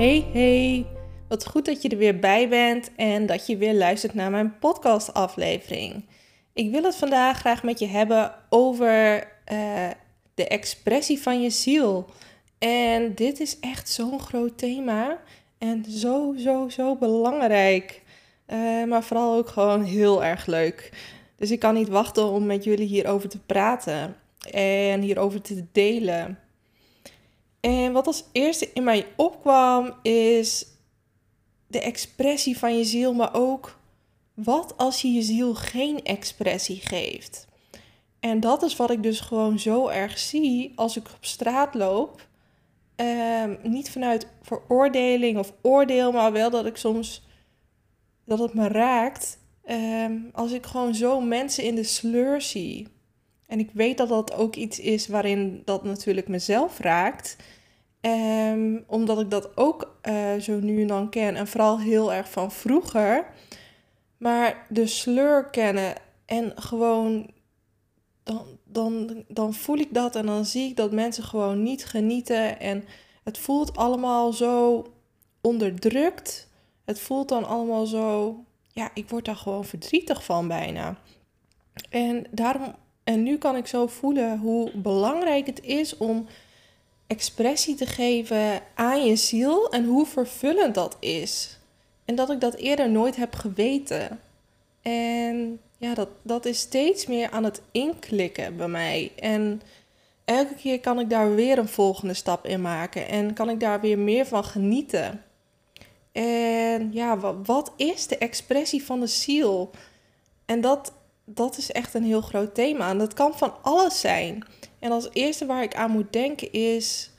Hey, hey. Wat goed dat je er weer bij bent en dat je weer luistert naar mijn podcastaflevering. Ik wil het vandaag graag met je hebben over uh, de expressie van je ziel. En dit is echt zo'n groot thema en zo, zo, zo belangrijk. Uh, maar vooral ook gewoon heel erg leuk. Dus ik kan niet wachten om met jullie hierover te praten en hierover te delen. En wat als eerste in mij opkwam is de expressie van je ziel, maar ook wat als je je ziel geen expressie geeft. En dat is wat ik dus gewoon zo erg zie als ik op straat loop. Um, niet vanuit veroordeling of oordeel, maar wel dat ik soms dat het me raakt. Um, als ik gewoon zo mensen in de sleur zie. En ik weet dat dat ook iets is waarin dat natuurlijk mezelf raakt. Um, omdat ik dat ook uh, zo nu en dan ken. En vooral heel erg van vroeger. Maar de sleur kennen en gewoon. Dan, dan, dan voel ik dat en dan zie ik dat mensen gewoon niet genieten. En het voelt allemaal zo onderdrukt. Het voelt dan allemaal zo. Ja, ik word daar gewoon verdrietig van bijna. En daarom. En nu kan ik zo voelen hoe belangrijk het is om expressie te geven aan je ziel en hoe vervullend dat is. En dat ik dat eerder nooit heb geweten. En ja, dat, dat is steeds meer aan het inklikken bij mij. En elke keer kan ik daar weer een volgende stap in maken. En kan ik daar weer meer van genieten. En ja, wat, wat is de expressie van de ziel? En dat, dat is echt een heel groot thema. En dat kan van alles zijn. En als eerste waar ik aan moet denken is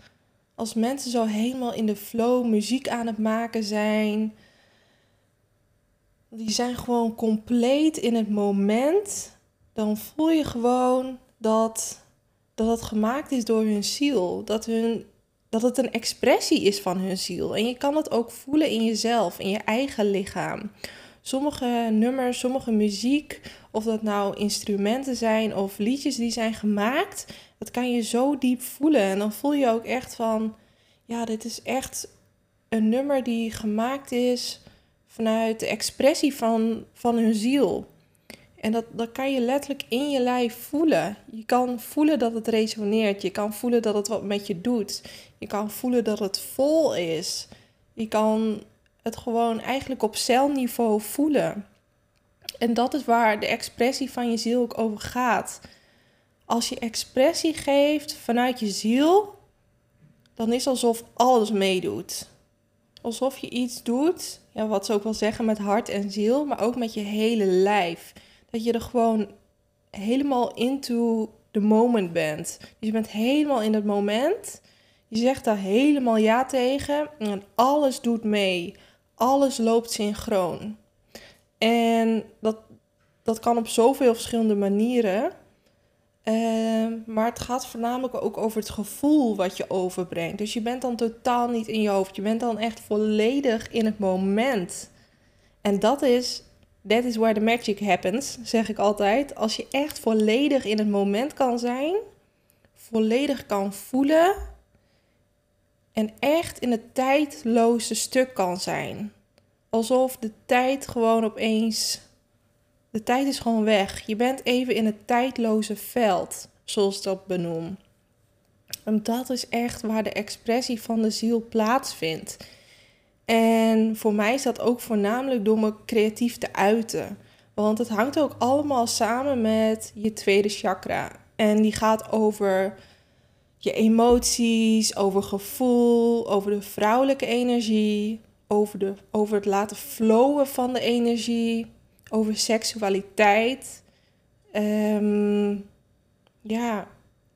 als mensen zo helemaal in de flow muziek aan het maken zijn. Die zijn gewoon compleet in het moment. Dan voel je gewoon dat, dat het gemaakt is door hun ziel. Dat, hun, dat het een expressie is van hun ziel. En je kan het ook voelen in jezelf, in je eigen lichaam. Sommige nummers, sommige muziek, of dat nou instrumenten zijn of liedjes die zijn gemaakt, dat kan je zo diep voelen. En dan voel je ook echt van, ja, dit is echt een nummer die gemaakt is vanuit de expressie van, van hun ziel. En dat, dat kan je letterlijk in je lijf voelen. Je kan voelen dat het resoneert. Je kan voelen dat het wat met je doet. Je kan voelen dat het vol is. Je kan het gewoon eigenlijk op celniveau voelen. En dat is waar de expressie van je ziel ook over gaat. Als je expressie geeft vanuit je ziel, dan is alsof alles meedoet. Alsof je iets doet, ja, wat ze ook wel zeggen met hart en ziel, maar ook met je hele lijf. Dat je er gewoon helemaal into the moment bent. Dus je bent helemaal in het moment. Je zegt daar helemaal ja tegen en alles doet mee. Alles loopt synchroon. En dat, dat kan op zoveel verschillende manieren. Ehm, maar het gaat voornamelijk ook over het gevoel wat je overbrengt. Dus je bent dan totaal niet in je hoofd. Je bent dan echt volledig in het moment. En dat is, that is where the magic happens, zeg ik altijd. Als je echt volledig in het moment kan zijn, volledig kan voelen en echt in het tijdloze stuk kan zijn. Alsof de tijd gewoon opeens de tijd is gewoon weg. Je bent even in het tijdloze veld, zoals ik dat benoem. En dat is echt waar de expressie van de ziel plaatsvindt. En voor mij is dat ook voornamelijk door me creatief te uiten. Want het hangt ook allemaal samen met je tweede chakra. En die gaat over je emoties, over gevoel, over de vrouwelijke energie, over, de, over het laten flowen van de energie, over seksualiteit. Um, ja,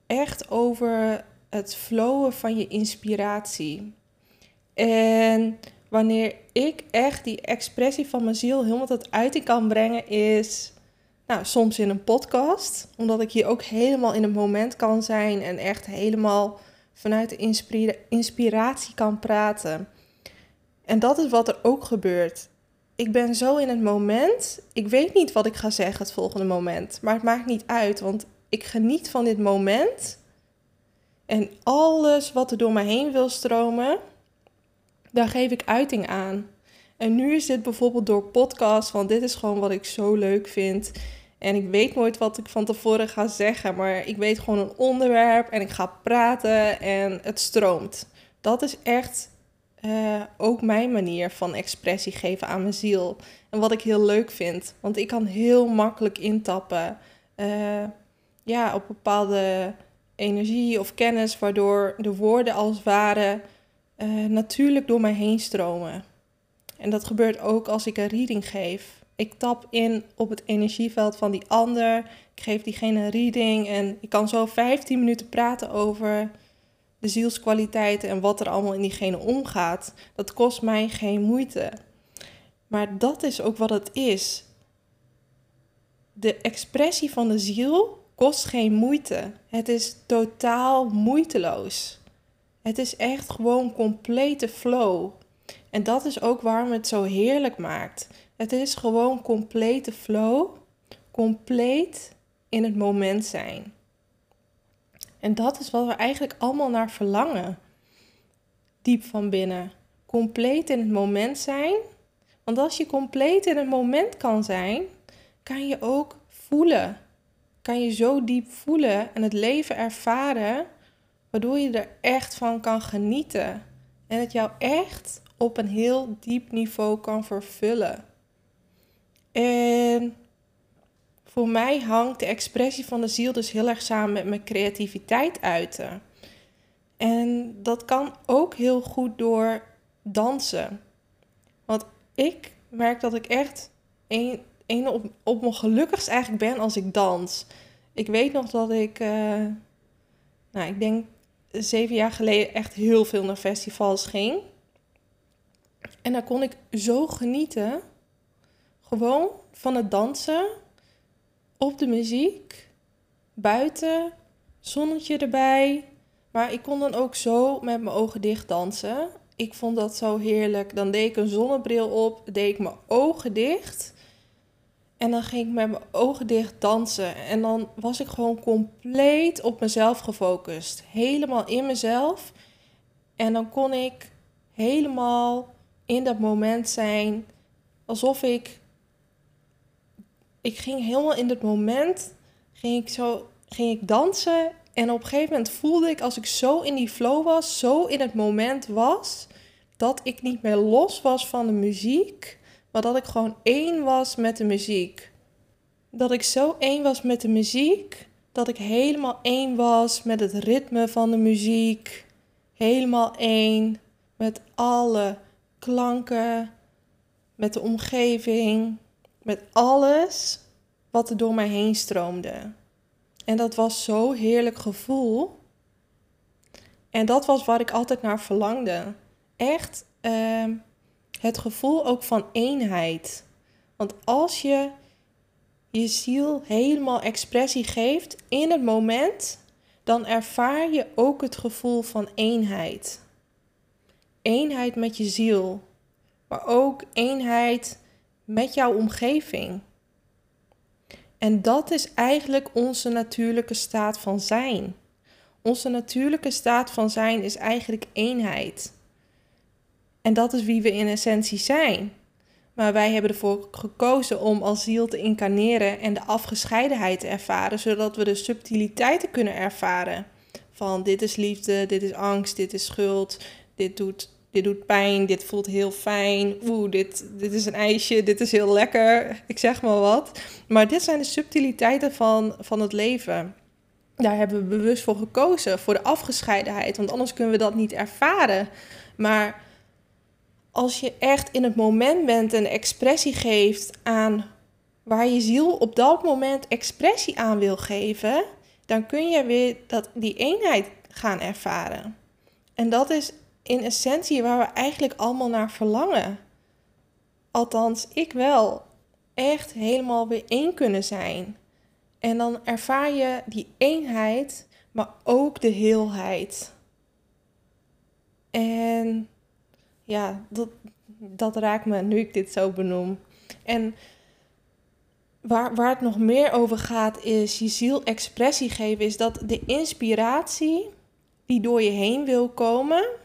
echt over het flowen van je inspiratie. En wanneer ik echt die expressie van mijn ziel helemaal tot uiting kan brengen, is nou, soms in een podcast, omdat ik hier ook helemaal in het moment kan zijn en echt helemaal vanuit de inspiratie kan praten. En dat is wat er ook gebeurt. Ik ben zo in het moment. Ik weet niet wat ik ga zeggen het volgende moment. Maar het maakt niet uit, want ik geniet van dit moment. En alles wat er door me heen wil stromen, daar geef ik uiting aan. En nu is dit bijvoorbeeld door podcast, want dit is gewoon wat ik zo leuk vind. En ik weet nooit wat ik van tevoren ga zeggen, maar ik weet gewoon een onderwerp en ik ga praten en het stroomt. Dat is echt uh, ook mijn manier van expressie geven aan mijn ziel. En wat ik heel leuk vind, want ik kan heel makkelijk intappen uh, ja, op bepaalde energie of kennis, waardoor de woorden als het ware uh, natuurlijk door mij heen stromen. En dat gebeurt ook als ik een reading geef. Ik tap in op het energieveld van die ander. Ik geef diegene een reading en ik kan zo 15 minuten praten over de zielskwaliteiten en wat er allemaal in diegene omgaat. Dat kost mij geen moeite. Maar dat is ook wat het is. De expressie van de ziel kost geen moeite. Het is totaal moeiteloos. Het is echt gewoon complete flow. En dat is ook waarom het zo heerlijk maakt. Het is gewoon complete flow, compleet in het moment zijn. En dat is wat we eigenlijk allemaal naar verlangen. Diep van binnen. Compleet in het moment zijn. Want als je compleet in het moment kan zijn, kan je ook voelen. Kan je zo diep voelen en het leven ervaren, waardoor je er echt van kan genieten. En het jou echt op een heel diep niveau kan vervullen. En voor mij hangt de expressie van de ziel dus heel erg samen met mijn creativiteit uiten. En dat kan ook heel goed door dansen. Want ik merk dat ik echt een, een op, op mijn gelukkigst eigenlijk ben als ik dans. Ik weet nog dat ik, uh, nou, ik denk zeven jaar geleden echt heel veel naar festivals ging. En daar kon ik zo genieten. Gewoon van het dansen op de muziek, buiten, zonnetje erbij. Maar ik kon dan ook zo met mijn ogen dicht dansen. Ik vond dat zo heerlijk. Dan deed ik een zonnebril op, deed ik mijn ogen dicht. En dan ging ik met mijn ogen dicht dansen. En dan was ik gewoon compleet op mezelf gefocust. Helemaal in mezelf. En dan kon ik helemaal in dat moment zijn. Alsof ik ik ging helemaal in dat moment, ging ik zo, ging ik dansen. En op een gegeven moment voelde ik, als ik zo in die flow was, zo in het moment was, dat ik niet meer los was van de muziek, maar dat ik gewoon één was met de muziek. Dat ik zo één was met de muziek, dat ik helemaal één was met het ritme van de muziek. Helemaal één met alle klanken, met de omgeving, met alles wat er door mij heen stroomde. En dat was zo'n heerlijk gevoel. En dat was waar ik altijd naar verlangde. Echt uh, het gevoel ook van eenheid. Want als je je ziel helemaal expressie geeft in het moment, dan ervaar je ook het gevoel van eenheid. Eenheid met je ziel, maar ook eenheid met jouw omgeving. En dat is eigenlijk onze natuurlijke staat van zijn. Onze natuurlijke staat van zijn is eigenlijk eenheid. En dat is wie we in essentie zijn. Maar wij hebben ervoor gekozen om als ziel te incarneren en de afgescheidenheid te ervaren, zodat we de subtiliteiten kunnen ervaren. Van dit is liefde, dit is angst, dit is schuld, dit doet dit doet pijn, dit voelt heel fijn. Oeh, dit, dit is een ijsje, dit is heel lekker. Ik zeg maar wat. Maar dit zijn de subtiliteiten van, van het leven. Daar hebben we bewust voor gekozen, voor de afgescheidenheid. Want anders kunnen we dat niet ervaren. Maar als je echt in het moment bent en expressie geeft aan waar je ziel op dat moment expressie aan wil geven, dan kun je weer dat, die eenheid gaan ervaren. En dat is in essentie waar we eigenlijk allemaal naar verlangen. Althans, ik wel. Echt helemaal weer één kunnen zijn. En dan ervaar je die eenheid, maar ook de heelheid. En ja, dat, dat raakt me nu ik dit zo benoem. En waar, waar het nog meer over gaat, is je ziel expressie geven. Is dat de inspiratie die door je heen wil komen.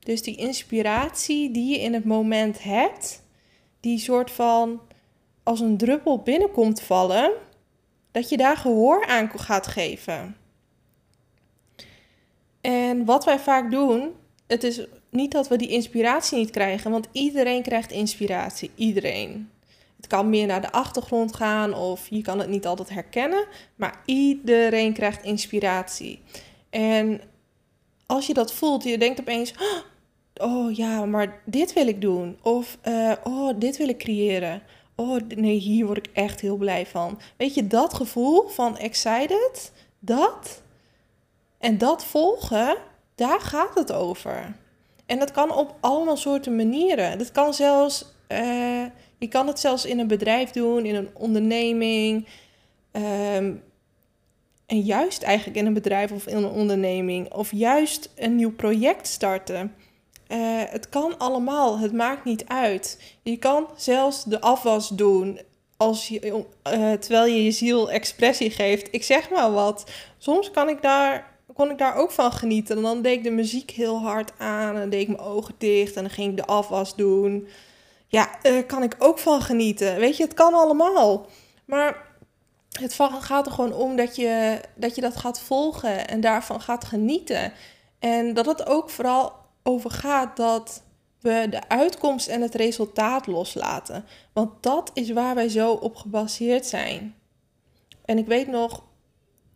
Dus die inspiratie die je in het moment hebt, die soort van als een druppel binnenkomt vallen, dat je daar gehoor aan gaat geven. En wat wij vaak doen, het is niet dat we die inspiratie niet krijgen, want iedereen krijgt inspiratie. Iedereen. Het kan meer naar de achtergrond gaan of je kan het niet altijd herkennen, maar iedereen krijgt inspiratie. En als je dat voelt, je denkt opeens: oh ja, maar dit wil ik doen. Of uh, oh, dit wil ik creëren. Oh nee, hier word ik echt heel blij van. Weet je, dat gevoel van excited, dat en dat volgen, daar gaat het over. En dat kan op allemaal soorten manieren. Dat kan zelfs, uh, je kan het zelfs in een bedrijf doen, in een onderneming. Um, en juist eigenlijk in een bedrijf of in een onderneming. Of juist een nieuw project starten. Uh, het kan allemaal, het maakt niet uit. Je kan zelfs de afwas doen als je, uh, terwijl je je ziel expressie geeft. Ik zeg maar wat. Soms kan ik daar kon ik daar ook van genieten. En dan deed ik de muziek heel hard aan. En deed ik mijn ogen dicht. En dan ging ik de afwas doen. Ja, daar kan ik ook van genieten. Weet je, het kan allemaal. Maar het gaat er gewoon om dat je, dat je dat gaat volgen. En daarvan gaat genieten. En dat het ook vooral over gaat dat we de uitkomst en het resultaat loslaten. Want dat is waar wij zo op gebaseerd zijn. En ik weet nog,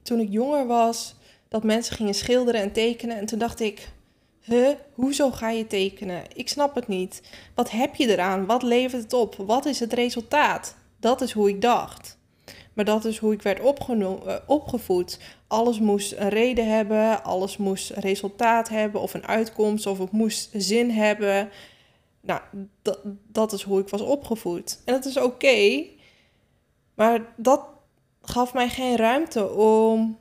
toen ik jonger was, dat mensen gingen schilderen en tekenen. En toen dacht ik, huh, hoezo ga je tekenen? Ik snap het niet. Wat heb je eraan? Wat levert het op? Wat is het resultaat? Dat is hoe ik dacht. Maar dat is hoe ik werd eh, opgevoed. Alles moest een reden hebben, alles moest resultaat hebben of een uitkomst of het moest zin hebben. Nou, dat is hoe ik was opgevoed. En dat is oké, maar dat gaf mij geen ruimte om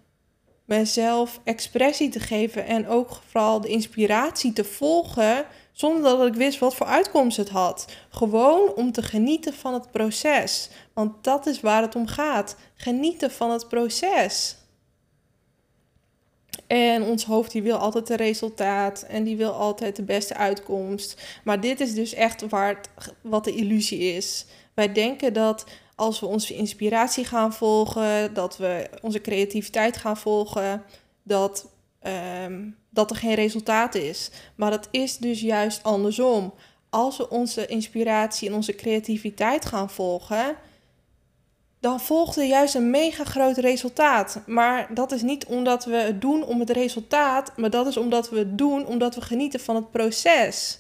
mezelf expressie te geven en ook vooral de inspiratie te volgen zonder dat ik wist wat voor uitkomst het had. Gewoon om te genieten van het proces, want dat is waar het om gaat. Genieten van het proces. En ons hoofd die wil altijd een resultaat en die wil altijd de beste uitkomst. Maar dit is dus echt waar wat de illusie is. Wij denken dat als we onze inspiratie gaan volgen, dat we onze creativiteit gaan volgen, dat, ehm, dat er geen resultaat is. Maar dat is dus juist andersom. Als we onze inspiratie en onze creativiteit gaan volgen, dan volgt er juist een mega groot resultaat. Maar dat is niet omdat we het doen om het resultaat, maar dat is omdat we het doen omdat we genieten van het proces.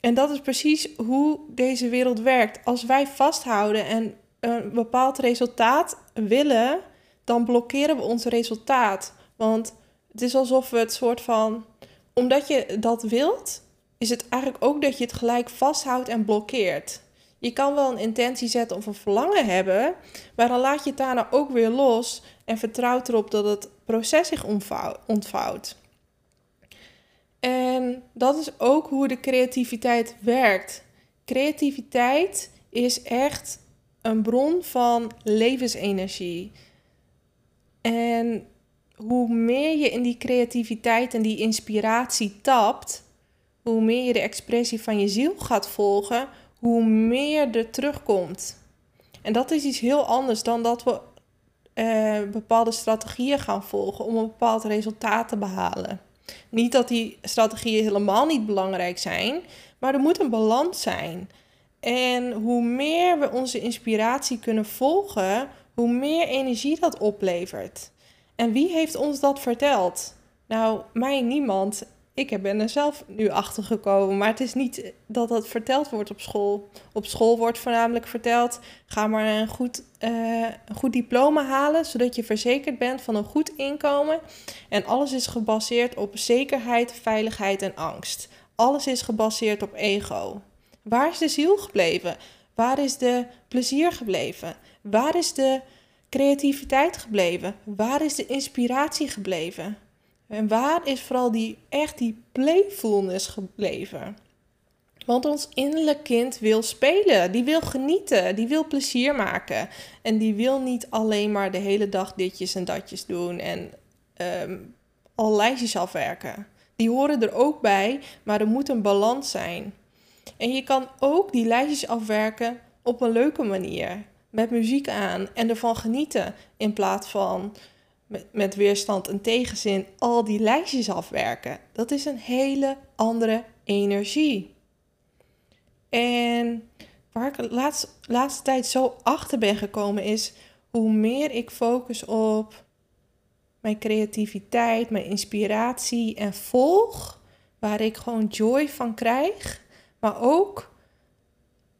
En dat is precies hoe deze wereld werkt. Als wij vasthouden en een bepaald resultaat willen, dan blokkeren we ons resultaat. Want het is alsof we het soort van. Omdat je dat wilt, is het eigenlijk ook dat je het gelijk vasthoudt en blokkeert. Je kan wel een intentie zetten of een verlangen hebben, maar dan laat je het daarna ook weer los en vertrouwt erop dat het proces zich ontvouwt. En dat is ook hoe de creativiteit werkt. Creativiteit is echt een bron van levensenergie. En hoe meer je in die creativiteit en die inspiratie tapt, hoe meer je de expressie van je ziel gaat volgen, hoe meer er terugkomt. En dat is iets heel anders dan dat we eh, bepaalde strategieën gaan volgen om een bepaald resultaat te behalen. Niet dat die strategieën helemaal niet belangrijk zijn, maar er moet een balans zijn. En hoe meer we onze inspiratie kunnen volgen, hoe meer energie dat oplevert. En wie heeft ons dat verteld? Nou, mij niemand. ik ben er zelf nu achter gekomen. Maar het is niet dat dat verteld wordt op school. Op school wordt voornamelijk verteld: ga maar een goed, uh, een goed diploma halen, zodat je verzekerd bent van een goed inkomen. En alles is gebaseerd op zekerheid, veiligheid en angst. Alles is gebaseerd op ego. Waar is de ziel gebleven? Waar is de plezier gebleven? Waar is de creativiteit gebleven? Waar is de inspiratie gebleven? En waar is vooral die echt die playfulness gebleven? Want ons innerlijk kind wil spelen, die wil genieten, die wil plezier maken. En die wil niet alleen maar de hele dag ditjes en datjes doen en um, al lijstjes afwerken. Die horen er ook bij, maar er moet een balans zijn. En je kan ook die lijstjes afwerken op een leuke manier. Met muziek aan en ervan genieten. In plaats van met, weerstand en tegenzin al die lijstjes afwerken. Dat is een hele andere energie. En waar ik de laatste tijd zo achter ben gekomen is hoe meer ik focus op mijn creativiteit, mijn inspiratie en volg, waar ik gewoon joy van krijg, maar ook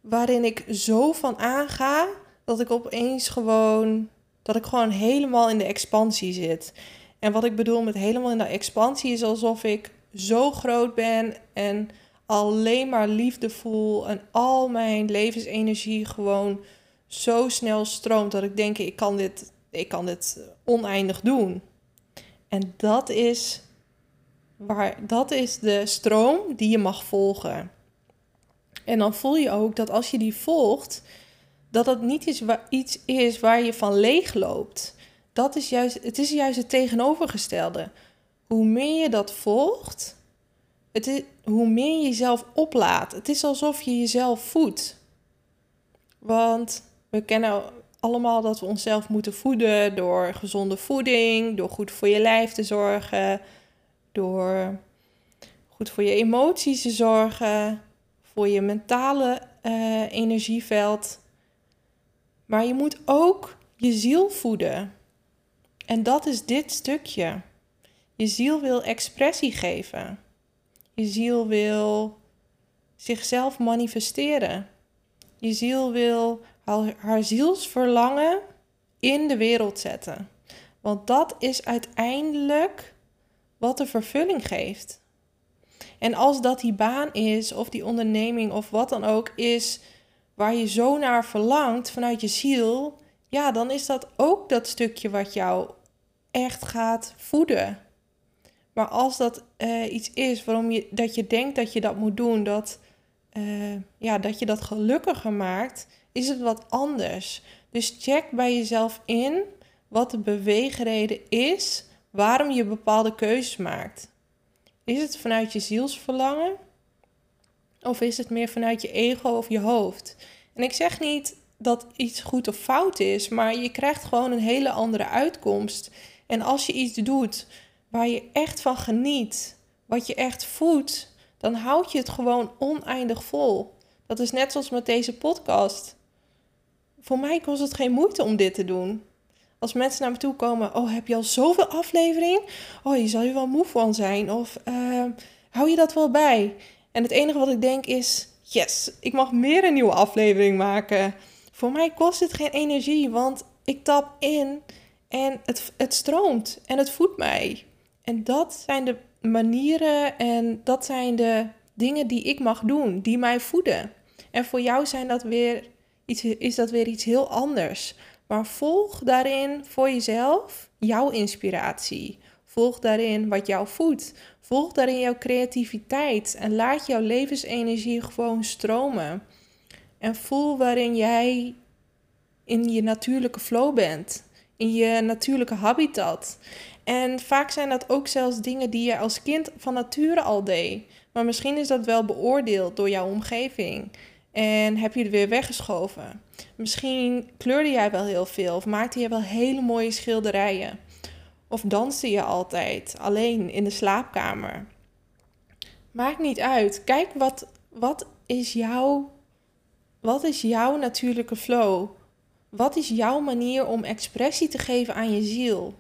waarin ik zo van aanga dat ik opeens gewoon dat ik gewoon helemaal in de expansie zit. En wat ik bedoel met helemaal in de expansie is alsof ik zo groot ben en alleen maar liefde voel en al mijn levensenergie gewoon zo snel stroomt dat ik denk ik kan dit, ik kan dit oneindig doen. En dat is, waar, dat is de stroom die je mag volgen. En dan voel je ook dat als je die volgt, dat het niet is iets is waar je van leeg loopt. Dat is juist, het is juist het tegenovergestelde. Hoe meer je dat volgt, het is, hoe meer je jezelf oplaat. Het is alsof je jezelf voedt. Want we kennen allemaal dat we onszelf moeten voeden door gezonde voeding, door goed voor je lijf te zorgen, door goed voor je emoties te zorgen, voor je mentale uh, energieveld. Maar je moet ook je ziel voeden. En dat is dit stukje. Je ziel wil expressie geven. Je ziel wil zichzelf manifesteren. Je ziel wil haar, haar zielsverlangen in de wereld zetten. Want dat is uiteindelijk wat de vervulling geeft. En als dat die baan is, of die onderneming, of wat dan ook is, waar je zo naar verlangt vanuit je ziel, ja, dan is dat ook dat stukje wat jou echt gaat voeden. Maar als dat uh, iets is waarom je, dat je denkt dat je dat moet doen, dat, uh, ja, dat je dat gelukkiger maakt, is het wat anders. Dus check bij jezelf in wat de beweegreden is waarom je bepaalde keuzes maakt. Is het vanuit je zielsverlangen? Of is het meer vanuit je ego of je hoofd? En ik zeg niet dat iets goed of fout is, maar je krijgt gewoon een hele andere uitkomst. En als je iets doet waar je echt van geniet, wat je echt voedt, dan houd je het gewoon oneindig vol. Dat is net zoals met deze podcast. Voor mij kost het geen moeite om dit te doen. Als mensen naar me toe komen, oh heb je al zoveel aflevering? Oh, je zal je wel moe van zijn. Of uh, hou je dat wel bij? En het enige wat ik denk is, yes, ik mag meer een nieuwe aflevering maken. Voor mij kost het geen energie, want ik tap in en het, het stroomt en het voedt mij. En dat zijn de manieren en dat zijn de dingen die ik mag doen, die mij voeden. En voor jou zijn dat weer iets, is dat weer iets heel anders. Maar volg daarin voor jezelf jouw inspiratie. Volg daarin wat jou voedt. Volg daarin jouw creativiteit en laat jouw levensenergie gewoon stromen. En voel waarin jij in je natuurlijke flow bent, in je natuurlijke habitat. En vaak zijn dat ook zelfs dingen die je als kind van nature al deed. Maar misschien is dat wel beoordeeld door jouw omgeving. En heb je het weer weggeschoven. Misschien kleurde jij wel heel veel of maakte je wel hele mooie schilderijen. Of danste je altijd alleen in de slaapkamer? Maakt niet uit. Kijk wat, wat is jouw wat is jouw natuurlijke flow? Wat is jouw manier om expressie te geven aan je ziel?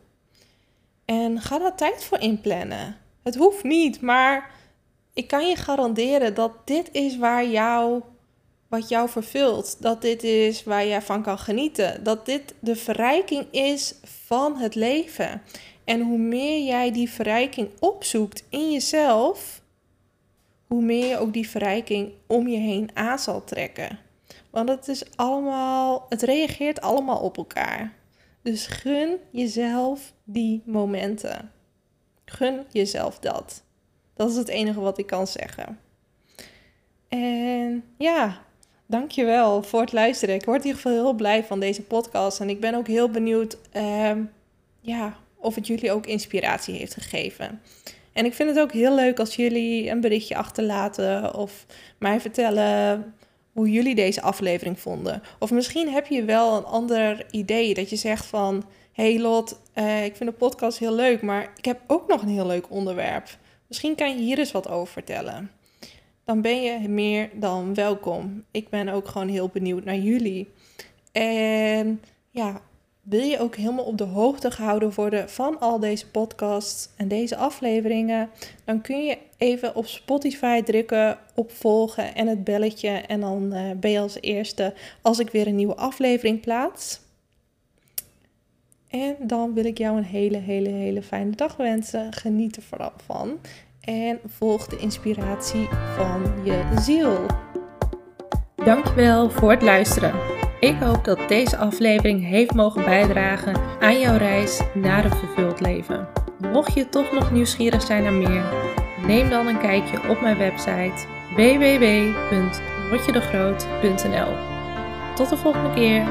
En ga daar tijd voor inplannen. Het hoeft niet, maar ik kan je garanderen dat dit is waar jou, wat jou vervult. Dat dit is waar jij van kan genieten. Dat dit de verrijking is van het leven. En hoe meer jij die verrijking opzoekt in jezelf, hoe meer je ook die verrijking om je heen aan zal trekken. Want het is allemaal, het reageert allemaal op elkaar. Dus gun jezelf die momenten. Gun jezelf dat. Dat is het enige wat ik kan zeggen. En ja, dankjewel voor het luisteren. Ik word in ieder geval heel blij van deze podcast. En ik ben ook heel benieuwd ehm, ja, of het jullie ook inspiratie heeft gegeven. En ik vind het ook heel leuk als jullie een berichtje achterlaten of mij vertellen hoe jullie deze aflevering vonden. Of misschien heb je wel een ander idee dat je zegt van... hey Lot, uh, ik vind de podcast heel leuk, maar ik heb ook nog een heel leuk onderwerp. Misschien kan je hier eens wat over vertellen. Dan ben je meer dan welkom. Ik ben ook gewoon heel benieuwd naar jullie. En ja, wil je ook helemaal op de hoogte gehouden worden van al deze podcasts en deze afleveringen, dan kun je even op Spotify drukken op volgen en het belletje. En dan uh, ben je als eerste als ik weer een nieuwe aflevering plaats. En dan wil ik jou een hele, hele, hele fijne dag wensen. Geniet er vooral van. En volg de inspiratie van je ziel. Dankjewel voor het luisteren. Ik hoop dat deze aflevering heeft mogen bijdragen aan jouw reis naar een vervuld leven. Mocht je toch nog nieuwsgierig zijn naar meer, neem dan een kijkje op mijn website www.rotjedegroot.nl. Tot de volgende keer.